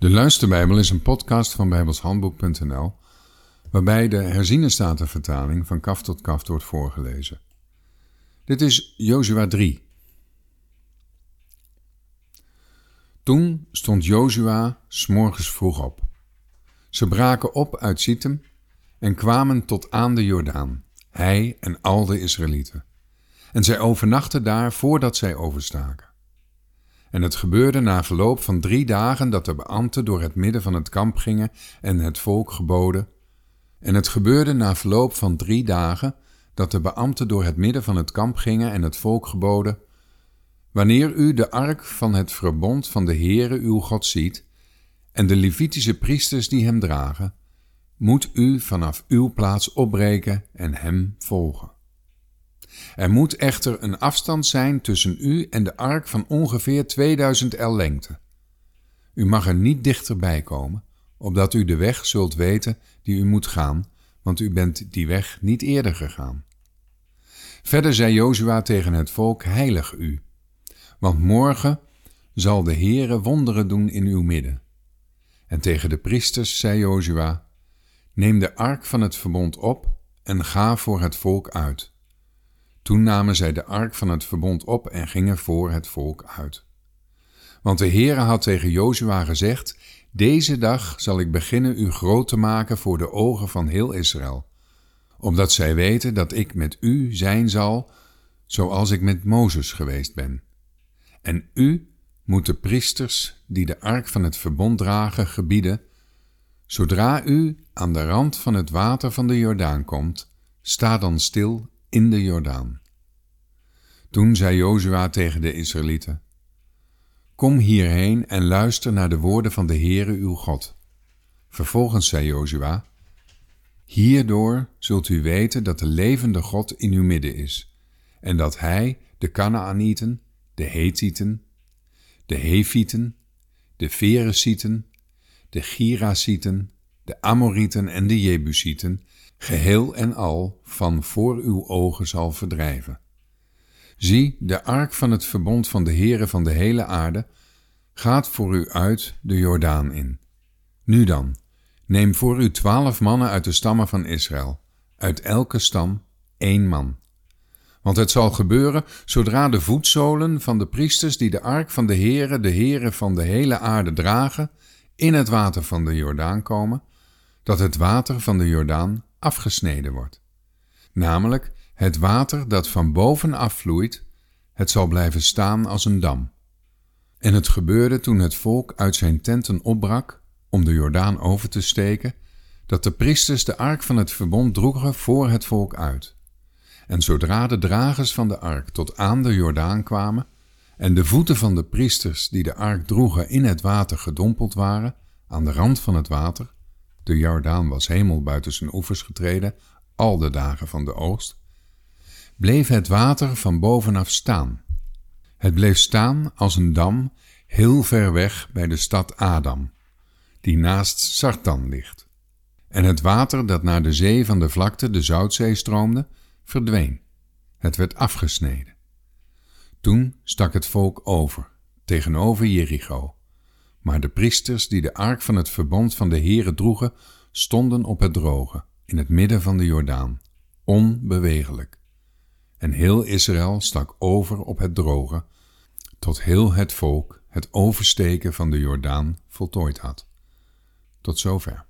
De Luisterbijbel is een podcast van bijbelshandboek.nl waarbij de herziene statenvertaling van kaf tot kaf wordt voorgelezen. Dit is Jozua 3. Toen stond Jozua s'morgens vroeg op. Ze braken op uit Sittem en kwamen tot aan de Jordaan, hij en al de Israëlieten. En zij overnachten daar voordat zij overstaken. En het gebeurde na verloop van drie dagen dat de beambten door het midden van het kamp gingen en het volk geboden. En het gebeurde na verloop van drie dagen dat de beambten door het midden van het kamp gingen en het volk geboden. Wanneer u de ark van het verbond van de Heere uw God ziet, en de Levitische priesters die hem dragen, moet u vanaf uw plaats opbreken en hem volgen. Er moet echter een afstand zijn tussen u en de ark van ongeveer 2000 el lengte. U mag er niet dichterbij komen, opdat u de weg zult weten die u moet gaan, want u bent die weg niet eerder gegaan. Verder zei Jozua tegen het volk: Heilig u, want morgen zal de Heere wonderen doen in uw midden. En tegen de priesters zei Jozua: Neem de ark van het verbond op en ga voor het volk uit. Toen namen zij de ark van het verbond op en gingen voor het volk uit. Want de Heere had tegen Jozua gezegd: Deze dag zal ik beginnen u groot te maken voor de ogen van heel Israël, opdat zij weten dat ik met u zijn zal, zoals ik met Mozes geweest ben. En u moet de priesters die de ark van het verbond dragen gebieden, zodra u aan de rand van het water van de Jordaan komt, sta dan stil in de Jordaan. Toen zei Jozua tegen de Israëlieten: Kom hierheen en luister naar de woorden van de Heere uw God. Vervolgens zei Jozua: Hierdoor zult u weten dat de levende God in uw midden is, en dat Hij de Canaanieten, de Hethieten, de Hefieten, de Feresieten, de Girasieten, de Amorieten en de Jebusieten geheel en al van voor uw ogen zal verdrijven. Zie, de ark van het verbond van de Heere van de hele aarde gaat voor u uit de Jordaan in. Nu dan, neem voor u twaalf mannen uit de stammen van Israël, uit elke stam één man. Want het zal gebeuren, zodra de voetzolen van de priesters die de ark van de Heere, de Heere van de hele aarde dragen, in het water van de Jordaan komen, dat het water van de Jordaan afgesneden wordt. Namelijk het water dat van boven afvloeit, het zal blijven staan als een dam. En het gebeurde toen het volk uit zijn tenten opbrak om de Jordaan over te steken, dat de priesters de ark van het verbond droegen voor het volk uit. En zodra de dragers van de ark tot aan de Jordaan kwamen, en de voeten van de priesters die de ark droegen in het water gedompeld waren, aan de rand van het water, de Jordaan was hemel buiten zijn oevers getreden, al de dagen van de oogst, bleef het water van bovenaf staan. Het bleef staan als een dam heel ver weg bij de stad Adam, die naast Sartan ligt. En het water dat naar de zee van de vlakte, de Zoutzee, stroomde, verdween. Het werd afgesneden. Toen stak het volk over, tegenover Jericho. Maar de priesters die de ark van het verbond van de Heere droegen, stonden op het droge, in het midden van de Jordaan, onbewegelijk. En heel Israël stak over op het droge, tot heel het volk het oversteken van de Jordaan voltooid had. Tot zover.